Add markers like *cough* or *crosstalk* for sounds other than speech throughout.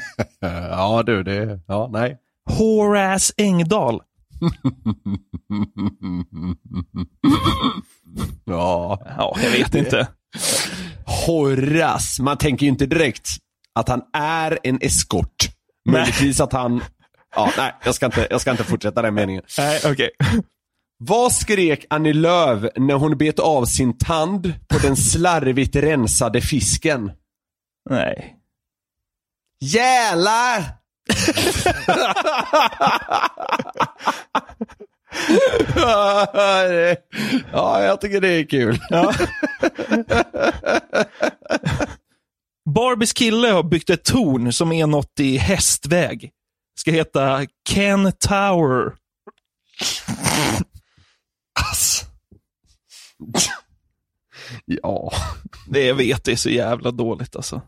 *laughs* Ja du, det... Ja, nej. Horace Engdahl. *laughs* Ja. Ja, jag vet inte. Horace. Man tänker ju inte direkt att han är en eskort. Möjligtvis att han... Ja, nej, jag ska inte, jag ska inte fortsätta den meningen. Nej, okej. Vad skrek Annie Lööf när hon bet av sin tand på den slarvigt rensade fisken? Nej. Jävlar! ja, jag tycker det är kul. Ja. Barbies kille har byggt ett torn som är något i hästväg. Ska heta Ken Tower. Alltså. Ja. Det jag vet är så jävla dåligt alltså.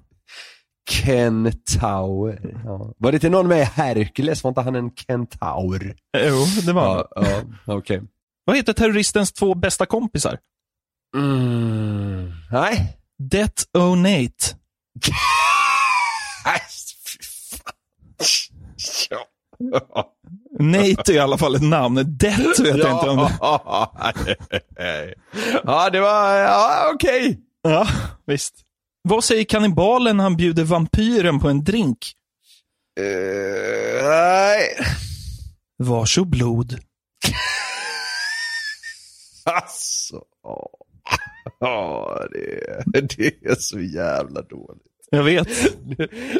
Ken Tower. Ja. Var det inte någon med i Hercules? Var inte han en kentaur? Jo, det var Ja, ja okej. Vad heter terroristens två bästa kompisar? Mm. Nej. Det Nate. Nej, fy fan. Ja. Nate är i alla fall ett namn. Det vet jag inte om det Ja, det var, ja okej. Ja, visst. Vad säger kannibalen när han bjuder vampyren på en drink? Eh, nej. Varsågod blod. *laughs* Alltså. Ja, det, är- det är så jävla dåligt. Jag vet.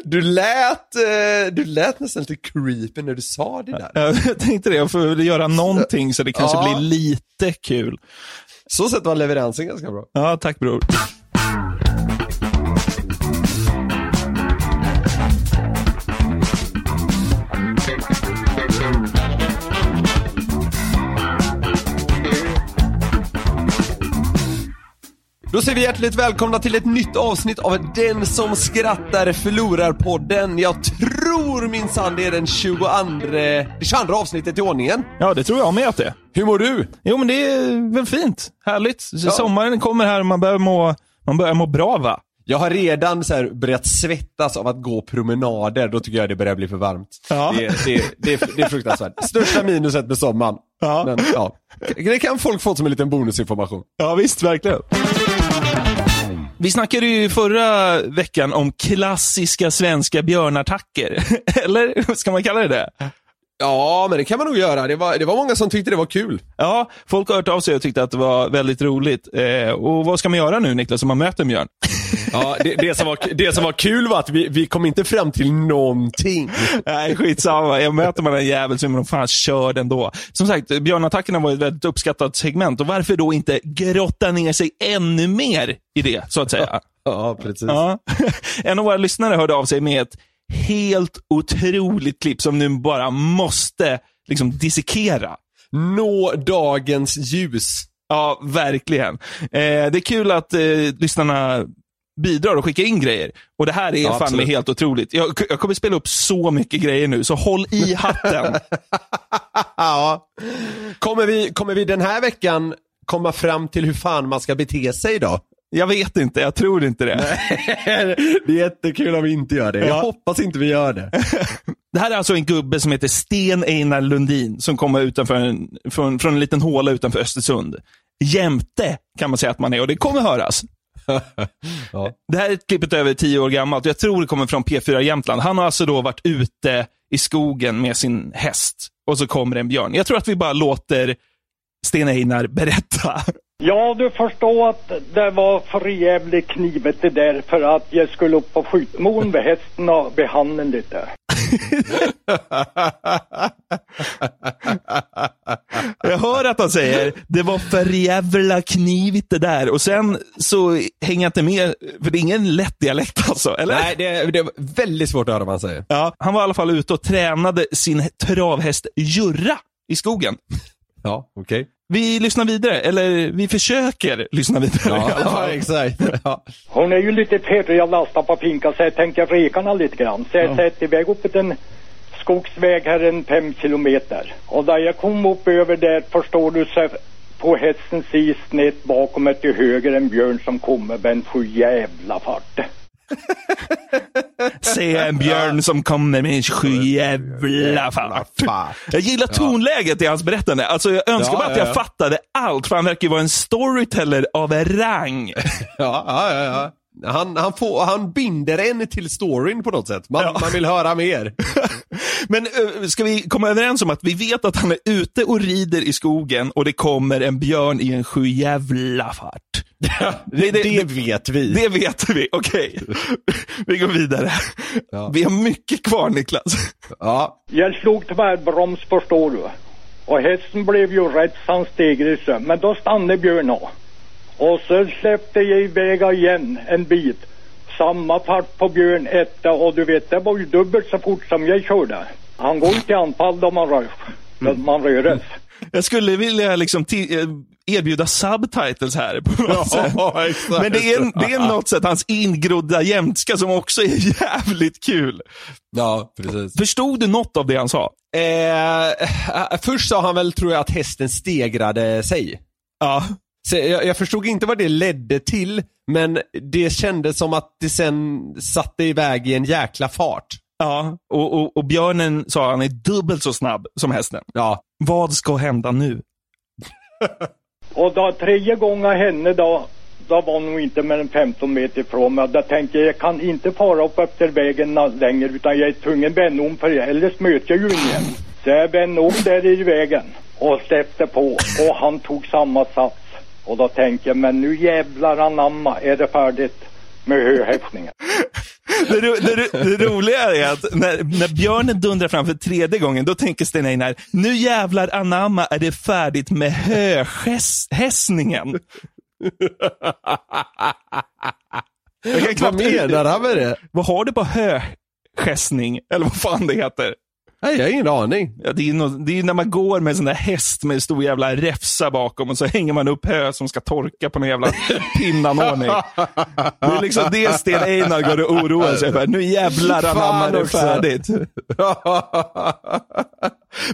Du lät, eh, du lät nästan lite creepy när du sa det där. Jag tänkte det, jag får väl göra någonting så det kanske Ja. blir lite kul. Så sett var leveransen ganska bra. Ja, tack bror. Då säger vi hjärtligt välkomna till ett nytt avsnitt av Den som skrattar förlorar-podden. Jag tror minsann det är den 22, det 22 avsnittet i ordningen. Ja, det tror jag med att det är. Hur mår du? Jo, men det är väl fint. Härligt. Sommaren kommer här och man börjar må, man börjar må bra va? Jag har redan så börjat svettas av att gå promenader, då tycker jag det börjar bli för varmt. Ja. Det, det, det, det är fruktansvärt. Största minuset med sommaren. Ja. Men, ja. Det kan folk få som en liten bonusinformation. Ja, visst, verkligen. Vi snackade ju förra veckan om klassiska svenska björnattacker. *laughs* Eller ska man kalla det det? Ja, men det kan man nog göra. Det var, det var många som tyckte det var kul. Ja, folk har hört av sig och tyckte att det var väldigt roligt. Eh, och vad ska man göra nu Niklas om man möter björn? *laughs* Ja, det, det, som, var, det som var kul var att vi, vi kom inte fram till någonting. Nej, skitsamma. Jag möter man en jävel så är man fan körd ändå. Som sagt, björnattackerna var ett väldigt uppskattat segment och varför då inte grotta ner sig ännu mer i det, så att säga. Ja, precis. Ja. *laughs* En av våra lyssnare hörde av sig med ett helt otroligt klipp som nu bara måste liksom dissekera. Nå dagens ljus. Ja, verkligen. Eh, det är kul att eh, lyssnarna bidrar och skickar in grejer. Och det här är Ja, fan helt otroligt. Jag, jag kommer spela upp så mycket grejer nu, så håll i hatten. *laughs* Ja. Kommer vi, kommer vi den här veckan komma fram till hur fan man ska bete sig då? Jag vet inte, jag tror inte det. det är jättekul om vi inte gör det. Jag Ja. hoppas inte vi gör det. *laughs* Det här är alltså en gubbe som heter Sten Einar Lundin som kommer utanför en, från, från en liten håla utanför Östersund. Jämte kan man säga att man är och det kommer höras. *laughs* Ja. Det här är klippet över tio år gammalt jag tror det kommer från P4 Jämtland. Han har alltså då varit ute i skogen med sin häst och så kommer en björn. Jag tror att vi bara låter Sten Einar berätta. Ja, du förstår att det var för jävligt knivet det där för att jag skulle upp på skjutmån med hästen och behandla lite. *laughs* Jag hör att han säger, det var för jävla knivigt det där. Och sen så hänger jag inte med, för det är ingen lätt dialekt alltså, eller? Nej, det är, det är väldigt svårt att höra vad han säger. Ja, han var i alla fall ute och tränade sin travhäst Jurra i skogen. Ja, okej. Vi lyssnar vidare, eller vi försöker lyssna vidare *laughs* i alla Ja, fall. *laughs* exakt. Ja. Hon är ju lite pirrig och lastar på finkan så jag tänkte reka henne lite grann. Så jag sätter iväg upp på en skogsväg här en fem kilometer. Och där jag kom upp över där förstår du så på hästen sist snett bakom mig till höger en björn som kommer med en sju jävla fart. *laughs* Se en björn som kommer med en sjujävla fart. Jag gillar tonläget i hans berättande. Alltså jag önskar Ja, bara att ja, jag ja. fattade allt, för han verkar ju vara en storyteller av rang. *laughs* Ja, ja, ja. Han, han, får, han binder en till storyn på något sätt. Man, man vill höra mer. *laughs* Men ö, ska vi komma överens om att vi vet att han är ute och rider i skogen och det kommer en björn i en sjujävla fart? Det, det, vet vi. Det vet vi, okej. Vi går vidare. Ja. Vi har mycket kvar Niklas. Ja. Jag slog tvärbroms förstår du. Och hästen blev ju rätt så han stegrade sig. Men då stannade björnen. Och så släppte jag iväg igen en bit. Samma fart på björn etta och du vet det var ju dubbelt så fort som jag körde. Han går ju till anfall då man rör, då man röres. Jag skulle vilja liksom eh, erbjuda subtitles här på något sätt. Ja, exakt. Men det är, det är något sätt hans ingrodda jämtska som också är *laughs* jävligt kul. Ja, precis. Förstod du något av det han sa? Eh, eh, först sa han väl, tror jag, att hästen stegrade sig. Ja. Så jag, jag förstod inte vad det ledde till, men det kändes som att det sen satte iväg i en jäkla fart. Ja, och, och, och björnen sa han är dubbelt så snabb som hästen. Ja. Vad ska hända nu? *laughs* Och då tredje gången henne då, då var hon nog inte mer än 15 meter ifrån mig. Då tänkte jag, jag kan inte fara upp efter vägen längre utan jag är tvungen att vända om för eljest möter jag ju ingen. Så jag vände om där i vägen och släppte på och han tog samma sats. Och då tänkte jag, men nu jävlar anamma är det färdigt med höhäftningen. *laughs* Det, ro, det, ro- det roliga är att när, när björnen dundrar fram för tredje gången, då tänker Sten Einar, nu jävlar anamma är det färdigt med höhässningen. Jag kan Vad menar han med det? Vad har du på höhässning? Eller vad fan det heter. Nej, jag har ingen aning. Ja, det, är nå- det är när man går med en sån där häst med stor jävla räfsa bakom och så hänger man upp hö som ska torka på någon jävla *laughs* pinnanordning. Det är liksom det Sten Einar går och oroar sig för. Nu jävlar Fan anamma är det färdigt. *laughs*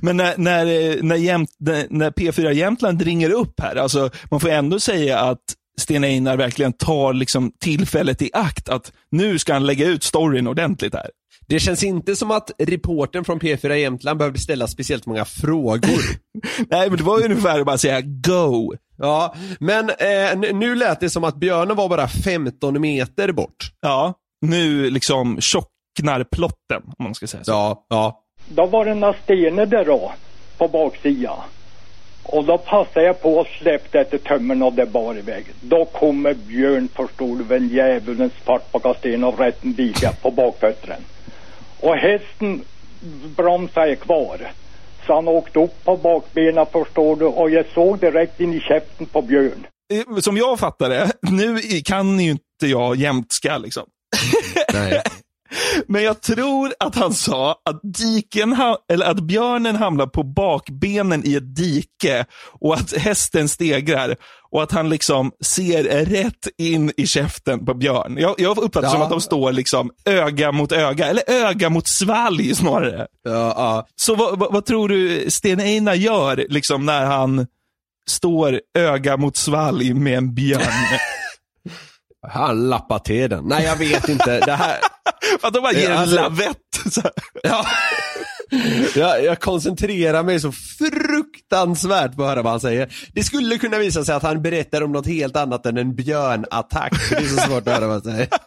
Men när, när, när, Jämt, när när P4 Jämtland ringer upp här, alltså, man får ändå säga att Sten Einar verkligen tar liksom tillfället i akt att nu ska han lägga ut storyn ordentligt här. Det känns inte som att reporten från P4 Jämtland behövde ställa speciellt många frågor. *laughs* Nej, men det var ju ungefär att bara säga go. Ja, men eh, nu lät det som att björnen var bara 15 meter bort. Ja, nu liksom tjocknar plotten, om man ska säga så. Ja, ja. Då var det några stenar där då, på baksidan. Och då passade jag på och släppte efter tömmen av det bar iväg. Då kommer Björn, förstår du väl, djävulens fart på kasten och rätten vika på bakfötterna. Och hästen bromsade kvar. Så han åkte upp på bakbenen förstår du och jag såg direkt in i käften på Björn. Eh, Som jag fattar det, nu kan ju inte jag jämtska liksom. Nej. Men jag tror att han sa att, diken eller att björnen hamnar på bakbenen i ett dike och att hästen stegrar och att han liksom ser rätt in i käften på björn. Jag, jag uppfattar det som Ja. att de står liksom öga mot öga, eller öga mot svalg snarare. Ja, ja. Så vad, vad, vad tror du Sten Einar gör liksom när han står öga mot svalg med en björn? *laughs* Han lappar till den. Nej, jag vet inte. Det här... att de bara ger en Alltså- lavett. *laughs* Ja. Jag, jag koncentrerar mig så fruktansvärt på att höra vad han säger. Det skulle kunna visa sig att han berättar om något helt annat än en björnattack. för Det är så svårt att höra vad han säger. *laughs*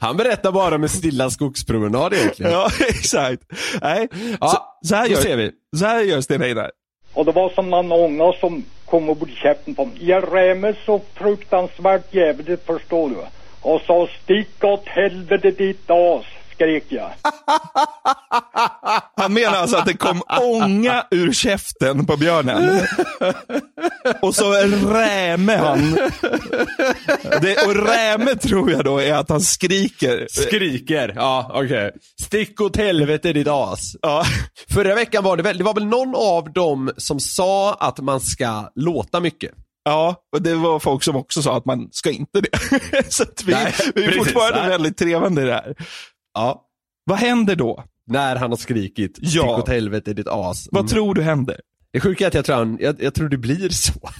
Han berättar bara om en stilla skogspromenad egentligen. Ja, *laughs* exakt. Nej, Ja, så, så, här gör, ser vi. så här gör Sten Einar. Och det var som någon ånga som kom och borde käften på mig. Jag rämmer så fruktansvärt jävligt förstår du. Och sa stick åt helvete ditt as, skrek jag. Han menar alltså att det kom ånga ur käften på björnen. Och så räme han. Det, och räme tror jag då är att han skriker. Skriker, ja okej. Stick åt helvete ditt as. Ja, Förra veckan var det väl, det var väl någon av dem som sa att man ska låta mycket. Ja, och det var folk som också sa att man ska inte det. *laughs* Så vi, Nej, vi är precis. fortfarande Nej. väldigt trevande i det här. Ja. Vad händer då? När han har skrikit Ja. stick åt helvete ditt as. Vad Mm. tror du händer? Det sjuka är att jag tror, han, jag, jag tror det blir så. *laughs*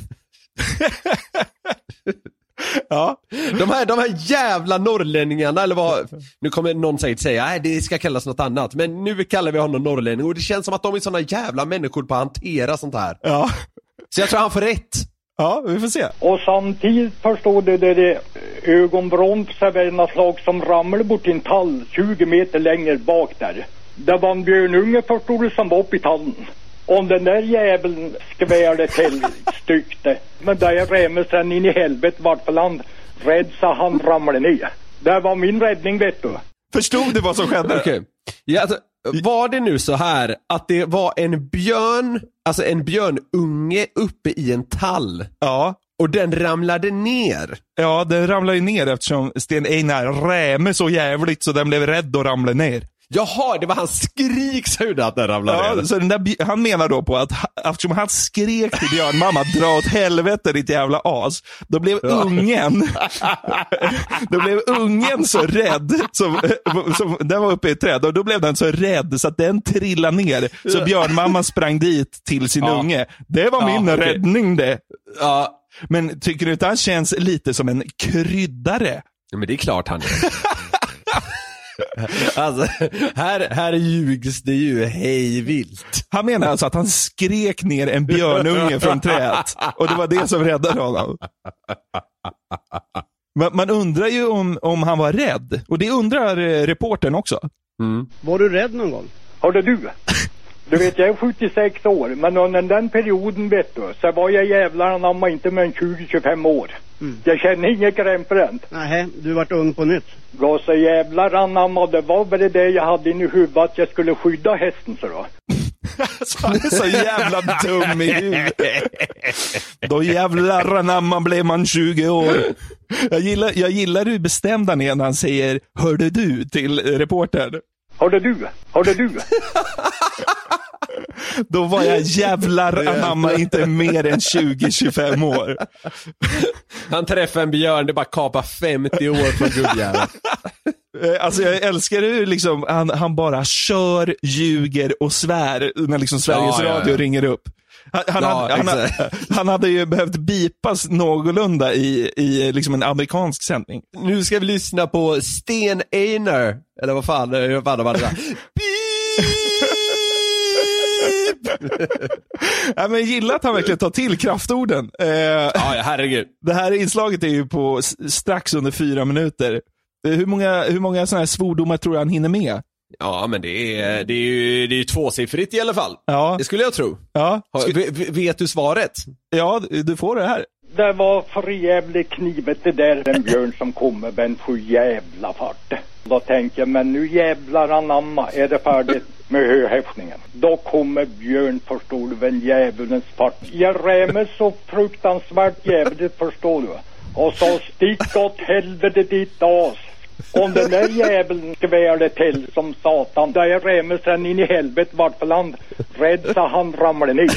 Ja, De här, de här jävla norrlänningarna, eller vad, nu kommer någon säkert säga, nej det ska kallas något annat, men nu kallar vi honom norrlänning och det känns som att de är såna jävla människor på att hantera sånt här. ja, Så jag tror han får rätt. Ja, vi får se. Och samtidigt förstod du det, det ögonbromsar något slag som ramlade bort i en tall 20 meter längre bak där. Det var en björnunge förstod du som var uppe i tallen. Om den där jäveln skvärde till stykte. Men där rämmer sen in i helvete vart för land rädd så han ramlade ner. Det var min räddning vet du. Förstod du vad som skedde? Okej. Ja, alltså, var det nu så här att det var en björn, alltså en björnunge uppe i en tall Ja, och den ramlade ner? ja, den ramlade ner eftersom Sten Einar räme så jävligt så den blev rädd och ramlade ner. Jaha, det var hans skrik som gjorde att den ramlade Ja, ner. så där, han menar då på att eftersom han skrek till björnmamma, dra åt helvete ditt jävla as. Då blev ungen, *laughs* då blev ungen så rädd, som, som, den var uppe i ett träd, och då blev den så rädd så att den trillade ner. Så björnmamman sprang dit till sin Ja. unge. Det var Ja, min okej. räddning det. Ja, Men tycker du inte han känns lite som en kryddare? men det är klart han är. Alltså, här, här ljugs det ju hejvilt. Han menar alltså att han skrek ner en björnunge från trädet och det var det som räddade honom. Man, man undrar ju om, om han var rädd och det undrar eh, reportern också. Var du rädd någon gång? Hörde du? Du vet jag är 76 år men under den perioden vet du så var jag jävlar anamma inte mer än 20-25 år. Jag känner inget grämpränt. Nej, du vart ung på nytt. Då så jävlar anamma det var väl det jag hade in i huvudet att jag skulle skydda hästen så då. Alltså, *laughs* han är så jävla dum i huvudet. Då jävlar anamma blev man 20 år. Jag gillar, jag gillar hur bestämd han är när han säger hörde du till reportern. Hörde du? Hörde du? *laughs* Då var jag jävlar anamma inte mer än 20-25 år. Han träffar en björn, det bara kapar 50 år på gubbjäveln. Eh, Alltså jag älskar hur liksom, han, han bara kör, ljuger och svär när liksom Sveriges Ja, ja, Radio ja. ringer upp. Han, han, Ja, hade, han, *laughs* han hade ju behövt bipas någorlunda i, i liksom en amerikansk sändning. Nu ska vi lyssna på Sten Einar, eller vad fan, vad fan de hade där. *laughs* Ja, men gillar att han verkligen tar till kraftorden. Eh, Ja, herregud. det här inslaget är ju på strax under fyra minuter. Eh, Hur många, hur många sådana här svordomar tror du han hinner med? Ja, men det är, det är ju det är ju tvåsiffrigt i alla fall. Ja, Det skulle jag tro. ja, Sk- vet du svaret? ja du får det här. Det var för jävligt knivet det där en björn som kommer med en för jävla fart. Då tänker jag, men nu jävlar anamma är det färdigt med höhäftningen. Då kommer björn förstår du, en djävulens fart. Jag rämmer så fruktansvärt jävligt förstår du. Och så stick åt helvete ditt as. Om den där jäveln skvärde till som satan, där är Remusen in i helvete vart för land. Rädd så han ramlade ner.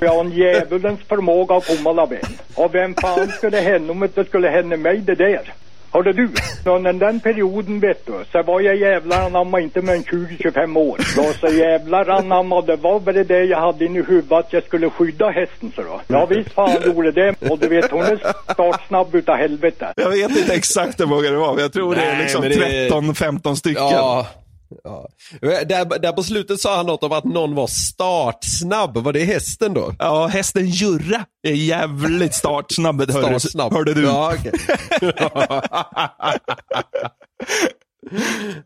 Jag har en djävulens förmåga att komma alla vägen. Och vem fan skulle hända om det skulle hända mig det där? Hörde du? Under den perioden vet du, så var jag jävlar anamma inte mer än 20-25 år. Då så jävlar anamma, det var väl det jag hade in i huvudet att jag skulle skydda hästen så då. Ja visst fan gjorde det. Och du vet hon är startsnabb utav helvete. Jag vet inte exakt hur många det var, men jag tror det är Nej, liksom men det är- 13-15 stycken. Ja. Ja. Där, där på slutet sa han något om att någon var startsnabb. Var det hästen då? Ja, hästen Jurra är jävligt startsnabb, *laughs* Startsnabb. hörde du. Ja, okej. *laughs*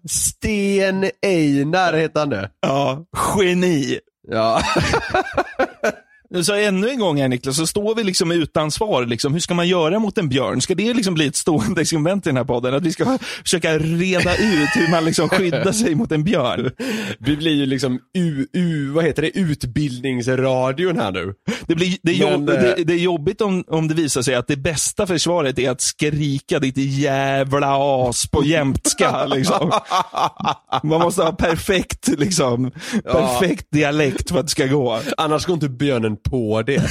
Sten Einar heter han det. Ja, geni. Ja. *laughs* Så ännu en gång här Niklas, så står vi liksom utan svar. Liksom. Hur ska man göra mot en björn? Ska det liksom bli ett stående segment i den här podden? Att vi ska försöka reda ut hur man liksom skyddar sig mot en björn? Vi blir ju liksom u, u, vad heter det, utbildningsradion här nu. Det, blir, det, är, Men, jobb, eh, det, det är jobbigt om, om det visar sig att det bästa försvaret är att skrika ditt jävla as på jämtska. *laughs* Liksom. Man måste ha perfekt, liksom, perfekt dialekt för att det ska gå. Annars går inte björnen på det. *laughs*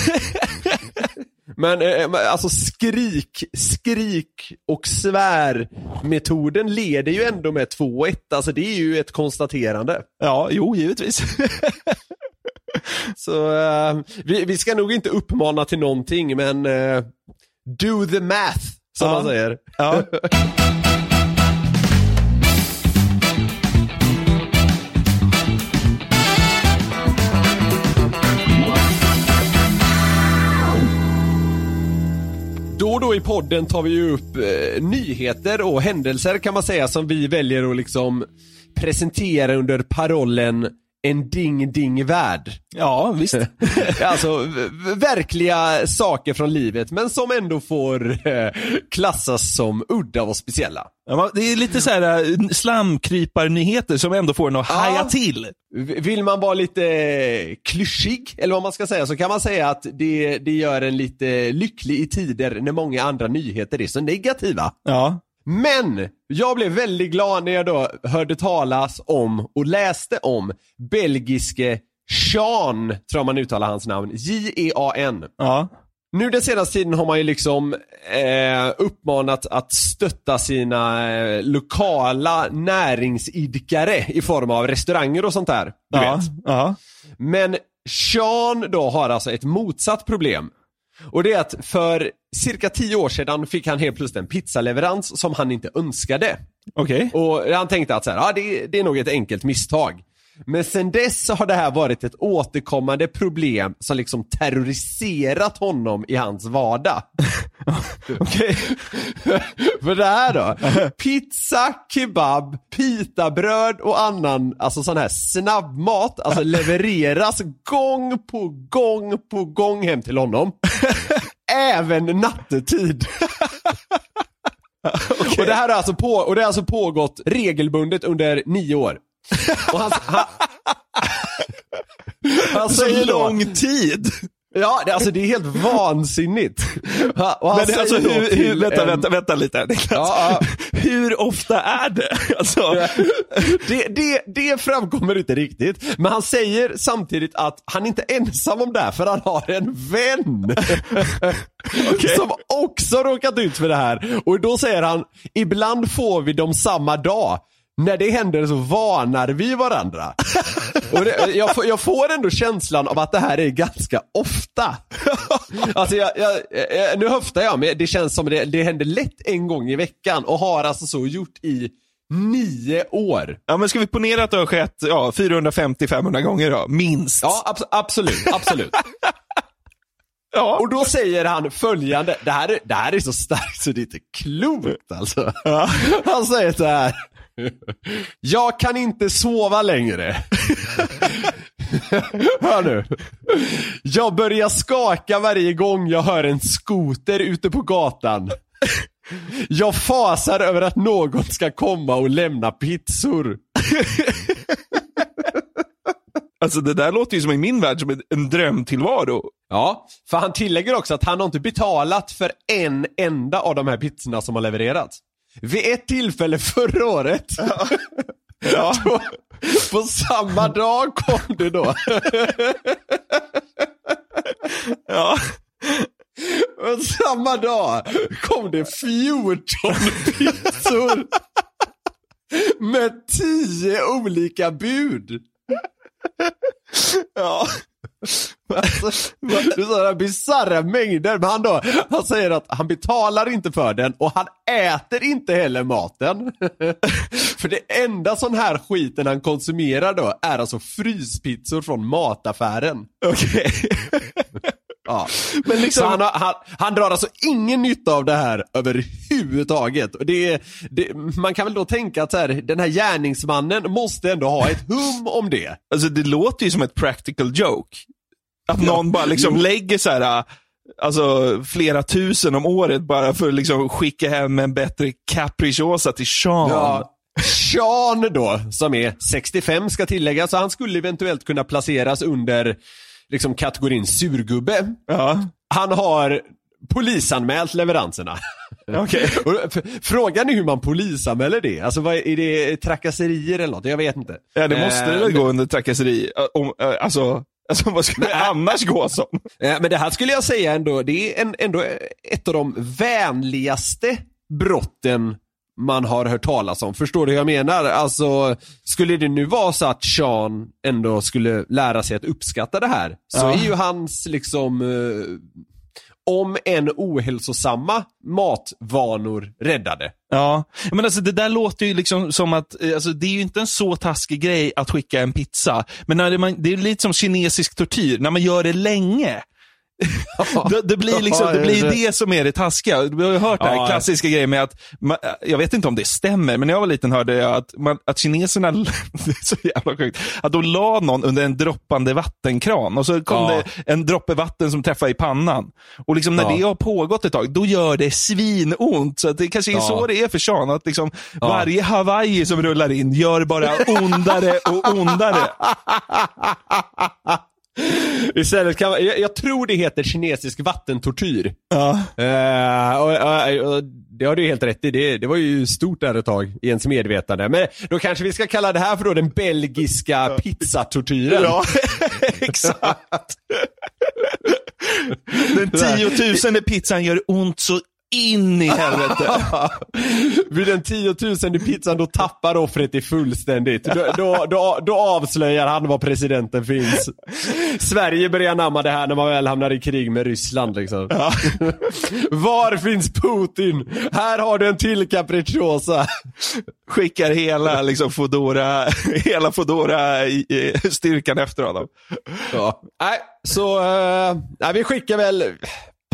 Men eh, men, alltså skrik, skrik och svär metoden leder ju ändå med 2-1. Alltså det är ju ett konstaterande. Ja, jo, givetvis. *laughs* Så eh, vi, vi ska nog inte uppmana till någonting men eh, do the math, som Ja. man säger. Ja. *laughs* Då och då i podden tar vi ju upp eh, nyheter och händelser kan man säga som vi väljer att liksom presentera under parollen en ding-ding-värld. ja, visst. *laughs* alltså verkliga saker från livet men som ändå får eh, klassas som udda och speciella. Ja, Det är lite så här äh, slamkryparnyheter som ändå får en att Ja. haja till. Vill man vara lite eh, klyschig, eller vad man ska säga, så kan man säga att det, det gör en lite lycklig i tider när många andra nyheter är så negativa. Ja. Men jag blev väldigt glad när jag då hörde talas om och läste om belgiske Jean, tror jag man uttalar hans namn, J-E-A-N. Ja. Nu den senaste tiden har man ju liksom eh, uppmanat att stötta sina eh, lokala näringsidkare i form av restauranger och sånt där. Du Ja. vet. Ja. Men Sean då har alltså ett motsatt problem. Och det är att för cirka tio år sedan fick han helt plötsligt en pizzaleverans som han inte önskade. Okej. Och han tänkte att så här, ah, det, det är nog ett enkelt misstag. Men sen dess så har det här varit ett återkommande problem som liksom terroriserat honom i hans vardag. *laughs* Okej. *laughs* För det här då? Pizza, kebab, pitabröd och annan, alltså sån här snabbmat, alltså *laughs* levereras gång på gång på gång hem till honom. Även nattetid. Och det här har alltså, på, och det har alltså pågått regelbundet under nio år. Och han, han, *laughs* han Så lång tid. ja det, alltså det är helt vansinnigt. Ha- Men alltså, hur, hur, vänta, en- vänta, vänta lite. Niklas. Ja, ja. Hur ofta är det? *laughs* Alltså, det, det, det framkommer inte riktigt, men han säger samtidigt att han inte är ensam om det här för han har en vän. *laughs* Som också råkat ut för det här. Och då säger han, ibland får vi dem samma dag. När det händer så varnar vi varandra. *laughs* Och det, jag, får, jag får ändå känslan av att det här är ganska ofta. *laughs* Alltså jag, jag, jag, nu höftar jag, men det känns som det, det händer lätt en gång i veckan och har alltså så gjort i nio år. ja, men ska vi ponera att det har skett ja, 450-500 gånger då? Minst. Ja, abs- absolut, absolut. *laughs* Ja. Och då säger han följande, det här, är- det här är så starkt så det är inte klokt alltså. Ja. Han säger så här. Jag kan inte sova längre. Hör nu. Jag börjar skaka varje gång jag hör en skoter ute på gatan. Jag fasar över att någon ska komma och lämna pizzor. Alltså det där låter ju som i min värld som en, drömtillvaro. Ja, för han tillägger också att han har inte betalat för en enda av de här pizzorna som har levererats. Vid ett tillfälle förra året, Ja. då, på samma dag kom det då. Ja. Och samma dag kom det 14 pizzor. Med 10 olika bud. Ja. Alltså, är sådana bisarra mängder. Men han, då, han säger att han betalar inte för den och han äter inte heller maten. *laughs* för det enda sån här skiten han konsumerar då är alltså fryspizzor från mataffären. Okej. *laughs* Ja. Men liksom- han, har, han, han drar alltså ingen nytta av det här överhuvudtaget. Det, det, man kan väl då tänka att så här, den här gärningsmannen måste ändå ha ett hum om det. Alltså det låter ju som ett practical joke. Att någon bara liksom lägger så här, alltså flera tusen om året bara för att liksom skicka hem en bättre capricciosa till Sean. Ja. Sean då, som är 65 ska tilläggas, så han skulle eventuellt kunna placeras under liksom kategorin surgubbe. Ja. Han har polisanmält leveranserna. *laughs* F- Frågan är hur man polisanmäler det. Alltså vad är, det trakasserier eller något? Jag vet inte. Ja, det måste Eh, väl gå under trakasseri. Äh, äh, alltså, alltså, vad skulle det annars gå som? Eh, Men det här skulle jag säga ändå, det är en, ändå ett av de vänligaste brotten man har hört talas om. Förstår du hur jag menar? Alltså, skulle det nu vara så att Sean ändå skulle lära sig att uppskatta det här, så Ja. är ju hans liksom, eh, om en ohälsosamma matvanor räddade. Ja, men alltså det där låter ju liksom som att, eh, alltså det är ju inte en så taskig grej att skicka en pizza. Men när det, man, det är lite som kinesisk tortyr, när man gör det länge. *laughs* det, det blir liksom, det blir det som är det taskiga. Du har ju hört det här Ja. klassiska grejen med att, man, jag vet inte om det stämmer, men när jag var liten hörde jag att, man, att kineserna, *laughs* det är så jävla sjukt, att de la någon under en droppande vattenkran och så kom Ja. det en droppe vatten som träffade i pannan. Och liksom när Ja. det har pågått ett tag, då gör det svinont. Så det kanske är Ja. så det är för Sean, att liksom varje Hawaii som rullar in gör bara ondare och ondare. *laughs* Istället kan man, jag, jag tror det heter kinesisk vattentortyr. Ja. Eh, och, och, och, det har du helt rätt i, det, det var ju stort där ett tag i ens medvetande. Men då kanske vi ska kalla det här för då den belgiska pizzatortyren. Ja, *laughs* exakt. Den tiotusende pizzan gör ont så in i helvete. *laughs* Vid den tiotusende pizzan då tappar offret det fullständigt. Då, då, då, då avslöjar han var presidenten finns. Sverige börjar anamma det här när man väl hamnar i krig med Ryssland liksom. *laughs* Var finns Putin? Här har du en till capricciosa. Skickar hela liksom, Fodora, hela Fodora i- i- styrkan efter honom. Ja. Nej, så eh, nej, vi skickar väl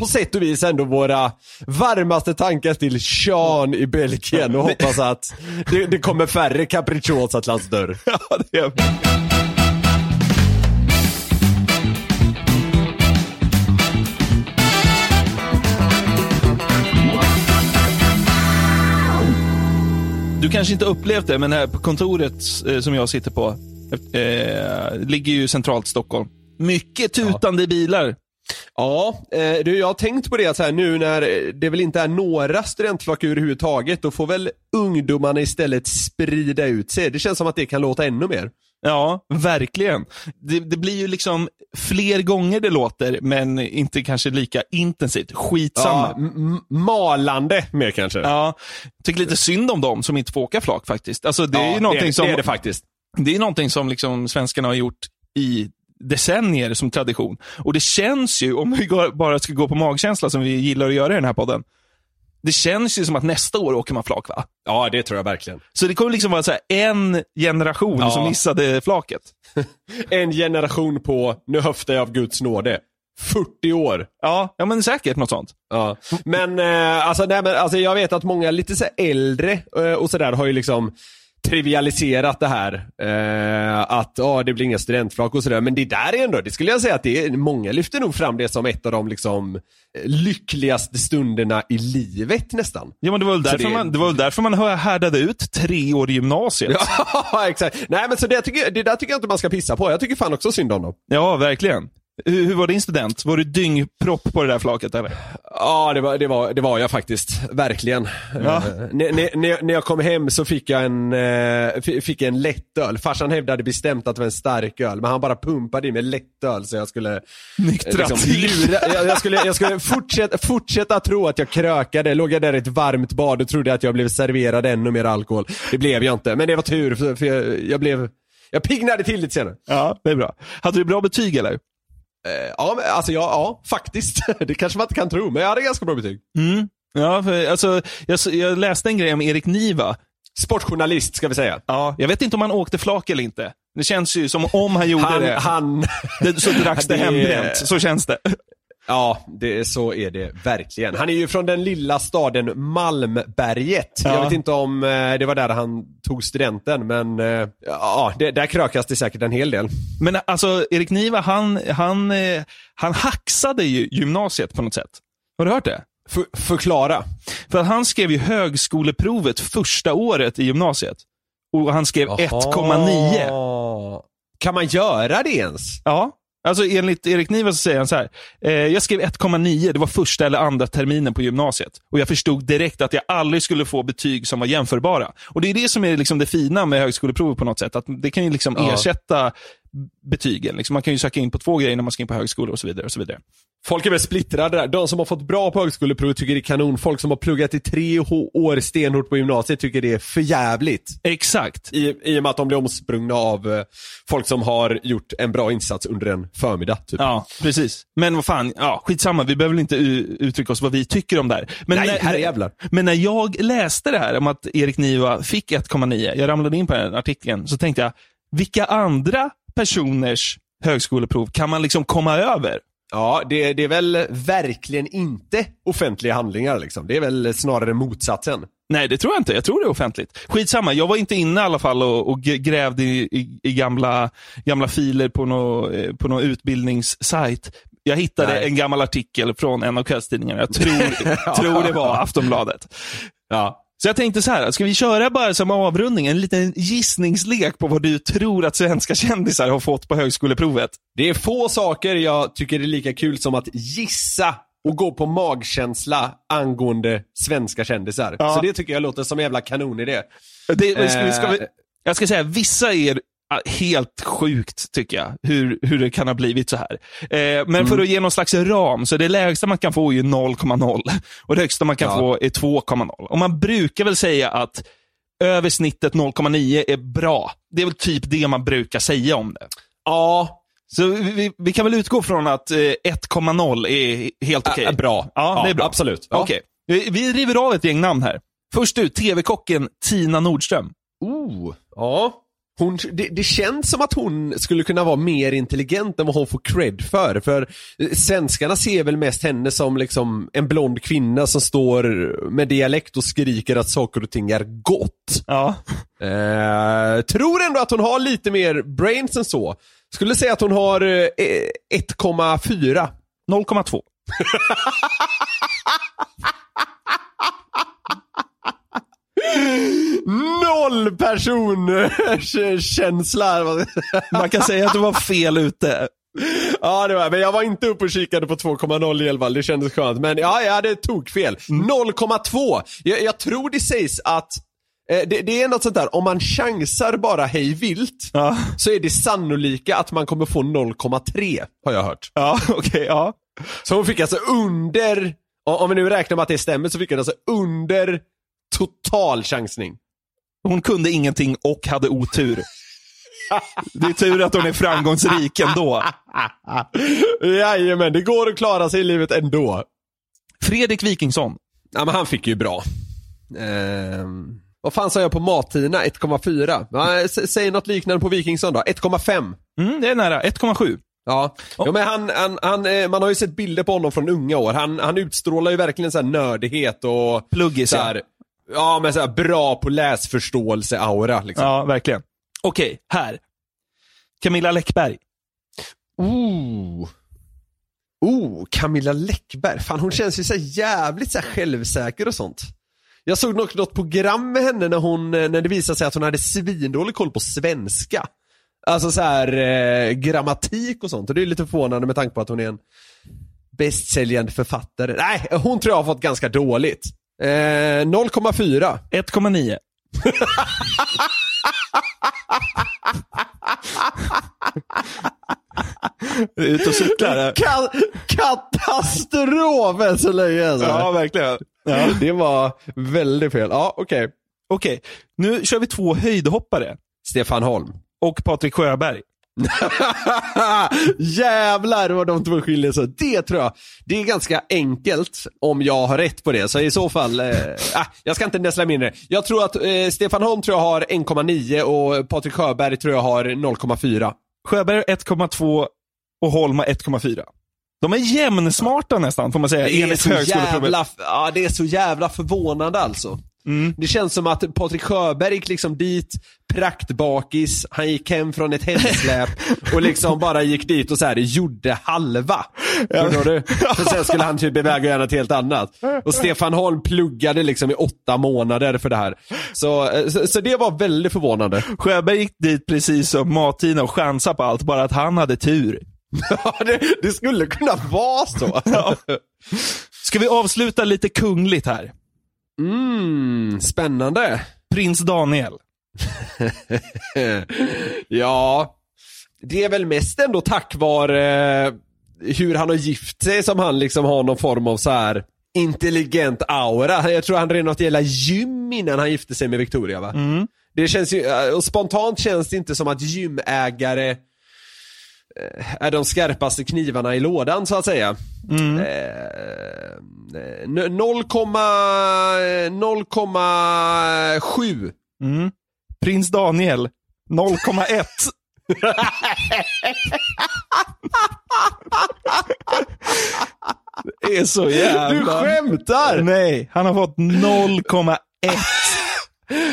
på sätt och vis ändå våra varmaste tankar till Sean i Belgien och hoppas att det, det kommer färre capricciosa till hans dörr. *laughs* Ja, det är... Du kanske inte upplevt det, men här på kontoret eh, som jag sitter på, eh, ligger ju centralt Stockholm. Mycket tutande bilar. Ja, eh, du, jag har tänkt på det att så här, nu när eh, det väl inte är några studentflak överhuvudtaget, då får väl ungdomarna istället sprida ut sig. Det känns som att det kan låta ännu mer. Ja, verkligen. Det, det blir ju liksom fler gånger det låter, men inte kanske lika intensivt. Skitsamma. Ja, malande mer kanske. Ja, tycker lite synd om dem som inte får åka flak faktiskt. Alltså, det är Ja, ju någonting det, som, det är det faktiskt. det är någonting som liksom svenskarna har gjort i decennier som tradition. Och det känns ju, om vi bara ska gå på magkänsla som vi gillar att göra i den här podden, det känns ju som att nästa år åker man flak va? Ja, det tror jag verkligen. Så det kommer liksom vara så en generation Ja. som missade flaket. *laughs* En generation på, nu höftar jag av Guds nåde, 40 år. Ja, ja men säkert något sånt. Ja. Men, eh, alltså, nej, men alltså, jag vet att många lite så äldre eh, och sådär har ju liksom trivialiserat det här. Eh, att ja, det blir inga studentflak och sådär. Men det där är ändå, det skulle jag säga att det är, många lyfter nog fram det som ett av de liksom lyckligaste stunderna i livet nästan. Ja, men det var väl därför, det- man, det var väl därför man härdade ut tre år i gymnasiet. *laughs* Ja, exakt. Nej men så det, tycker, det där tycker jag inte man ska pissa på. Jag tycker fan också synd om dem. Ja, verkligen. Hur, hur var din student? Var du dyngpropp på det där flaket eller? Ja, det var, det var, det var jag faktiskt. Verkligen. Ja. Eh, när, när- när, jag- kom hem så fick jag en, eh, fick en lättöl. Farsan hävdade bestämt att det var en stark öl, men han bara pumpade i mig lättöl så jag skulle eh, Nyktra till. lura, jag, jag skulle, jag skulle fortsätta, fortsätta tro att jag krökade. Låg jag där i ett varmt bad och trodde att jag blev serverad ännu mer alkohol. Det blev jag inte, men det var tur för, för jag, jag blev, jag piggnade till lite senare. Ja, det är bra. Hade du bra betyg eller? Eh, ja, men, alltså ja, ja, faktiskt. *laughs* det kanske man inte kan tro, men jag hade ganska bra betyg. Mm. Ja, för, alltså, jag, jag läste en grej om Erik Niva. Sportjournalist ska vi säga. Ja, jag vet inte om han åkte flak eller inte. Det känns ju som om han gjorde Han, det. han, det så dracks det *laughs* Det- hembränt. Så känns det. Ja, det, så är det verkligen. Han är ju från den lilla staden Malmberget. Ja. Jag vet inte om eh, det var där han tog studenten, men eh, ja, det, där krökas det säkert en hel del. Men alltså, Erik Niva, han, han, eh, han hacksade ju gymnasiet på något sätt. Har du hört det? För, förklara. För att han skrev ju högskoleprovet första året i gymnasiet. Och han skrev 1,9. Jaha. Kan man göra det ens? Ja. Alltså enligt Erik Niva så säger han så här. Eh, jag skrev 1,9, det var första eller andra terminen på gymnasiet. Och jag förstod direkt att jag aldrig skulle få betyg som var jämförbara. Och det är det som är liksom det fina med högskoleprovet på något sätt. Att det kan ju liksom Ja. ersätta betygen. Liksom man kan ju söka in på två grejer när man ska in på högskola och så vidare. Och så vidare. Folk är väl splittrade där. De som har fått bra på högskoleprovet tycker det är kanon. Folk som har pluggat i tre år stenhårt på gymnasiet tycker det är för jävligt. Exakt. I, I och med att de blir omsprungna av eh, folk som har gjort en bra insats under en förmiddag. Typ. Ja, precis. Men vad fan, ja, skitsamma. Vi behöver väl inte uttrycka oss vad vi tycker om det här. Men Nej, när, herrejävlar. Men när jag läste det här om att Erik Niva fick 1,9, jag ramlade in på den artikeln, så tänkte jag, vilka andra personers högskoleprov kan man liksom komma över? Ja, det, det är väl verkligen inte offentliga handlingar liksom. Det är väl snarare motsatsen. Nej, det tror jag inte. Jag tror det är offentligt. Skitsamma, jag var inte inne i alla fall och, och grävde i, i, i gamla, gamla filer på någon eh, på nå utbildningssajt. Jag hittade Nej. en gammal artikel från en av kvällstidningarna. Jag tror, *laughs* tror det var Aftonbladet. Ja. Så jag tänkte så här, ska vi köra bara som avrundning, en liten gissningslek på vad du tror att svenska kändisar har fått på högskoleprovet? Det är få saker jag tycker är lika kul som att gissa och gå på magkänsla angående svenska kändisar. Ja. Så det tycker jag låter som en jävla kanonidé. Det, ska, vi- ska vi, Eh. jag ska säga, vissa är helt sjukt, tycker jag, hur, hur det kan ha blivit så här. Eh, men för att ge någon slags ram, så det lägsta man kan få är ju 0,0 och det högsta man kan Ja. få är 2,0. Och man brukar väl säga att över snittet 0,9 är bra. Det är väl typ det man brukar säga om det. Ja, Så vi, vi, kan väl utgå från att eh, 1,0 är helt okej? Ä- bra. Ja, det är bra. absolut. Ja. Okej. Vi, vi river av ett gäng namn här. Först ut, TV-kocken Tina Nordström. Oh, ja. Hon, det, det känns som att hon skulle kunna vara mer intelligent än vad hon får cred för. För eh, svenskarna ser väl mest henne som liksom en blond kvinna som står med dialekt och skriker att saker och ting är gott. Ja. Eh, tror ändå att hon har lite mer brains än så. Skulle säga att hon har eh, 1,4. 0,2. *laughs* Noll personkänsla. *laughs* Man kan säga att du var fel ute. Ja, det var men jag var inte uppe och kikade på 2,0 i alla fall. Det kändes skönt. Men ja, jag hade tokfel. 0,2. Jag, jag tror det sägs att eh, det, det är något sånt där, om man chansar bara hej vilt Ja, så är det sannolika att man kommer få 0,3 har jag hört. ja *laughs* okej. ja. Så hon fick alltså under, om vi nu räknar med att det stämmer, så fick hon alltså under total chansning. Hon kunde ingenting och hade otur. Det är tur att hon är framgångsrik ändå. Jajamän, det går att klara sig i livet ändå. Fredrik Wikingsson. Ja men han fick ju bra. Ehm, vad fan sa jag på Martina? 1,4? Ja, s- säg något liknande på Wikingsson då. 1,5. Mm, det är nära. 1,7. Ja, ja men han, han, han, eh, man har ju sett bilder på honom från unga år. Han, han utstrålar ju verkligen så här nördighet och Pluggis, så här, ja men så här bra på läsförståelse-aura liksom. Ja, verkligen. Okej, här. Camilla Läckberg. Oh. Oh, Camilla Läckberg. Fan hon känns ju så jävligt så självsäker och sånt. Jag såg något, något program med henne när, hon, eh, när det visade sig att hon hade svindålig koll på svenska. Alltså så här eh, grammatik och sånt. Och det är lite förvånande med tanke på att hon är en bästsäljande författare. Nej, hon tror jag har fått ganska dåligt. Eh, 0,4. 1,9. Ut och cyklar. Ka- katastrof än så länge alltså. Ja, verkligen. Ja. Det var väldigt fel. Ja, okej. Okej, nu kör vi två höjdhoppare. Stefan Holm. Och Patrik Sjöberg. *laughs* Jävlar vad de två skiljer sig. Det tror jag, det är ganska enkelt om jag har rätt på det. Så i så fall, eh, ah, jag ska inte näsla mindre. Jag tror att eh, Stefan Holm tror jag har 1,9 och Patrik Sjöberg tror jag har 0,4. Sjöberg har 1,2 och Holm har 1,4. De är jämnsmarta nästan, får man säga, Det är, enligt högskoleprovet. ja, det är så jävla förvånande alltså. Det känns som att Patrik Sjöberg gick liksom dit, praktbakis, han gick hem från ett hemsläp *laughs* och liksom bara gick dit och så här gjorde halva. Förstår du? För sen skulle han typ iväg och göra något helt annat. Och Stefan Holm pluggade liksom i åtta månader för det här. Så, så, så det var väldigt förvånande. Sjöberg gick dit precis som Martina och chansade på allt, bara att han hade tur. *laughs* Ja, det, det skulle kunna vara så. Ska vi avsluta lite kungligt här? Mm, spännande. Prins Daniel. *laughs* ja, det är väl mest ändå tack vare eh, hur han har gift sig som han liksom har någon form av så här intelligent aura. Jag tror han redan något jävla gym innan han gifte sig med Victoria va? Det känns ju, eh, och spontant känns det inte som att gymägare är de skarpaste knivarna i lådan så att säga. Eh, eh, 0,7 Prins Daniel. 0,1. Det är så jävla... Du skämtar! Nej, han har fått 0,1.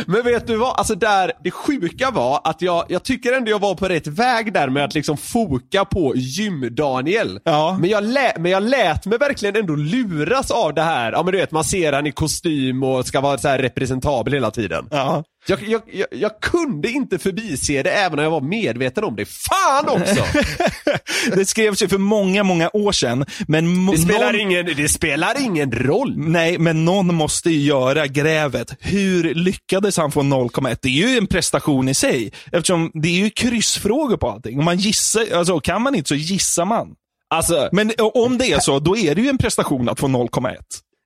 Men vet du vad, alltså där, det sjuka var att jag, jag tycker ändå jag var på rätt väg där med att liksom foka på gym-Daniel. Ja. Men, jag lä, men jag lät mig verkligen ändå luras av det här, ja men du vet man ser han i kostym och ska vara så representabel hela tiden. Ja. Jag, jag, jag, jag kunde inte förbise det även när jag var medveten om det. Fan också! *laughs* Det skrevs ju för många, många år sedan. Men Det spelar, någon... ingen, det spelar ingen roll. Nej, men någon måste ju göra grävet. Hur lyckades han få 0,1? Det är ju en prestation i sig. Eftersom det är ju kryssfrågor på allting. Om man gissar, alltså kan man inte så gissar man. Alltså, Men om det är så, då är det ju en prestation att få 0,1.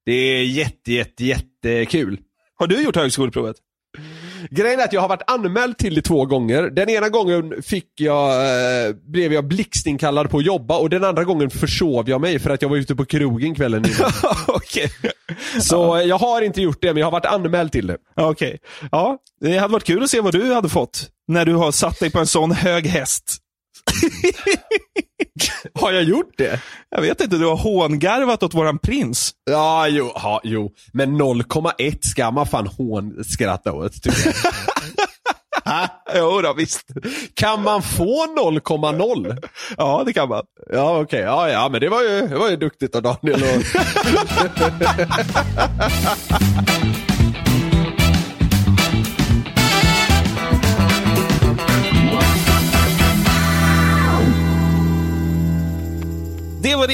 det är jätte, jätte, jättekul. Har du gjort högskoleprovet? Grejen är att jag har varit anmäld till det två gånger. Den ena gången fick jag, eh, blev jag blixtinkallad på att jobba och den andra gången försov jag mig för att jag var ute på krogen kvällen innan. *laughs* Okej. Så eh, jag har inte gjort det, men jag har varit anmäld till det. Okej. Ja, det hade varit kul att se vad du hade fått när du har satt dig på en sån hög häst. *laughs* Har jag gjort det? Jag vet inte, du har hångarvat åt våran prins. Ja, jo, ha, jo. men 0,1 ska man fan hånskratta åt, tycker jag. *laughs* Jo då, visst. Kan man få 0,0? Ja, det kan man. Ja, okej. Ja, ja, men det var ju, det var ju duktigt av Daniel. Och... *laughs*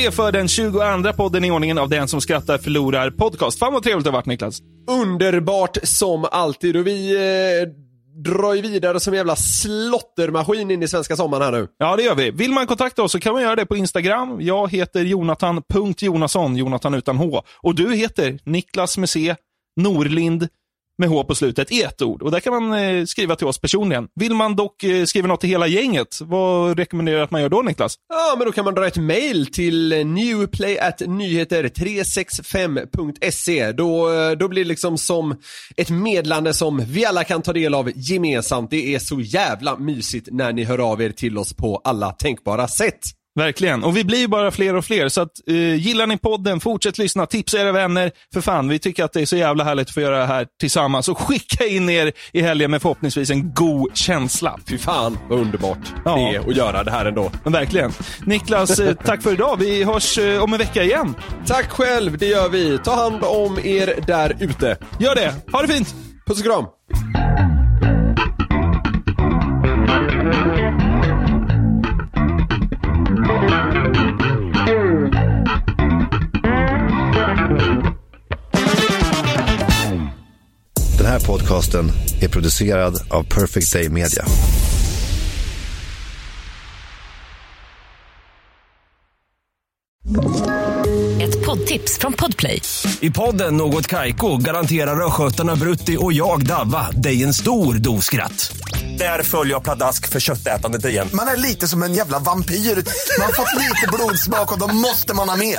Det för den 22 podden i ordningen av Den som skrattar förlorar podcast. Fan vad trevligt det har varit Niklas. Underbart som alltid och vi eh, drar ju vidare som en jävla slottermaskin in i svenska sommaren här nu. Ja, det gör vi. Vill man kontakta oss så kan man göra det på Instagram. Jag heter Jonathan.Jonasson, Jonathan utan H. Och du heter Niklas med C, Norlind med H på slutet i ett ord. Och där kan man eh, skriva till oss personligen. Vill man dock eh, skriva något till hela gänget, vad rekommenderar du att man gör då Niklas? Ja, men då kan man dra ett mail till eh, newplayatnyheter365.se. Då, eh, då blir det liksom som ett medlande som vi alla kan ta del av gemensamt. Det är så jävla mysigt när ni hör av er till oss på alla tänkbara sätt. Verkligen. Och vi blir ju bara fler och fler. Så att, eh, gillar ni podden, fortsätt lyssna, tipsa era vänner. För fan, vi tycker att det är så jävla härligt att få göra det här tillsammans. Och skicka in er i helgen med förhoppningsvis en god känsla. Fy fan vad underbart Ja. det är att göra det här ändå. Men verkligen. Niklas, eh, *laughs* tack för idag. Vi hörs eh, om en vecka igen. Tack själv, det gör vi. Ta hand om er där ute. Gör det. Ha det fint. Puss och kram. Podcasten är producerad av Perfect Day Media. Ett poddtips från Podplay. I podden Något Kaiko garanterar östgötarna Brutti och jag, Davva, dig en stor dos skratt. Där följer jag pladask för köttätandet igen. Man är lite som en jävla vampyr. Man har fått lite blodsmak och då måste man ha mer.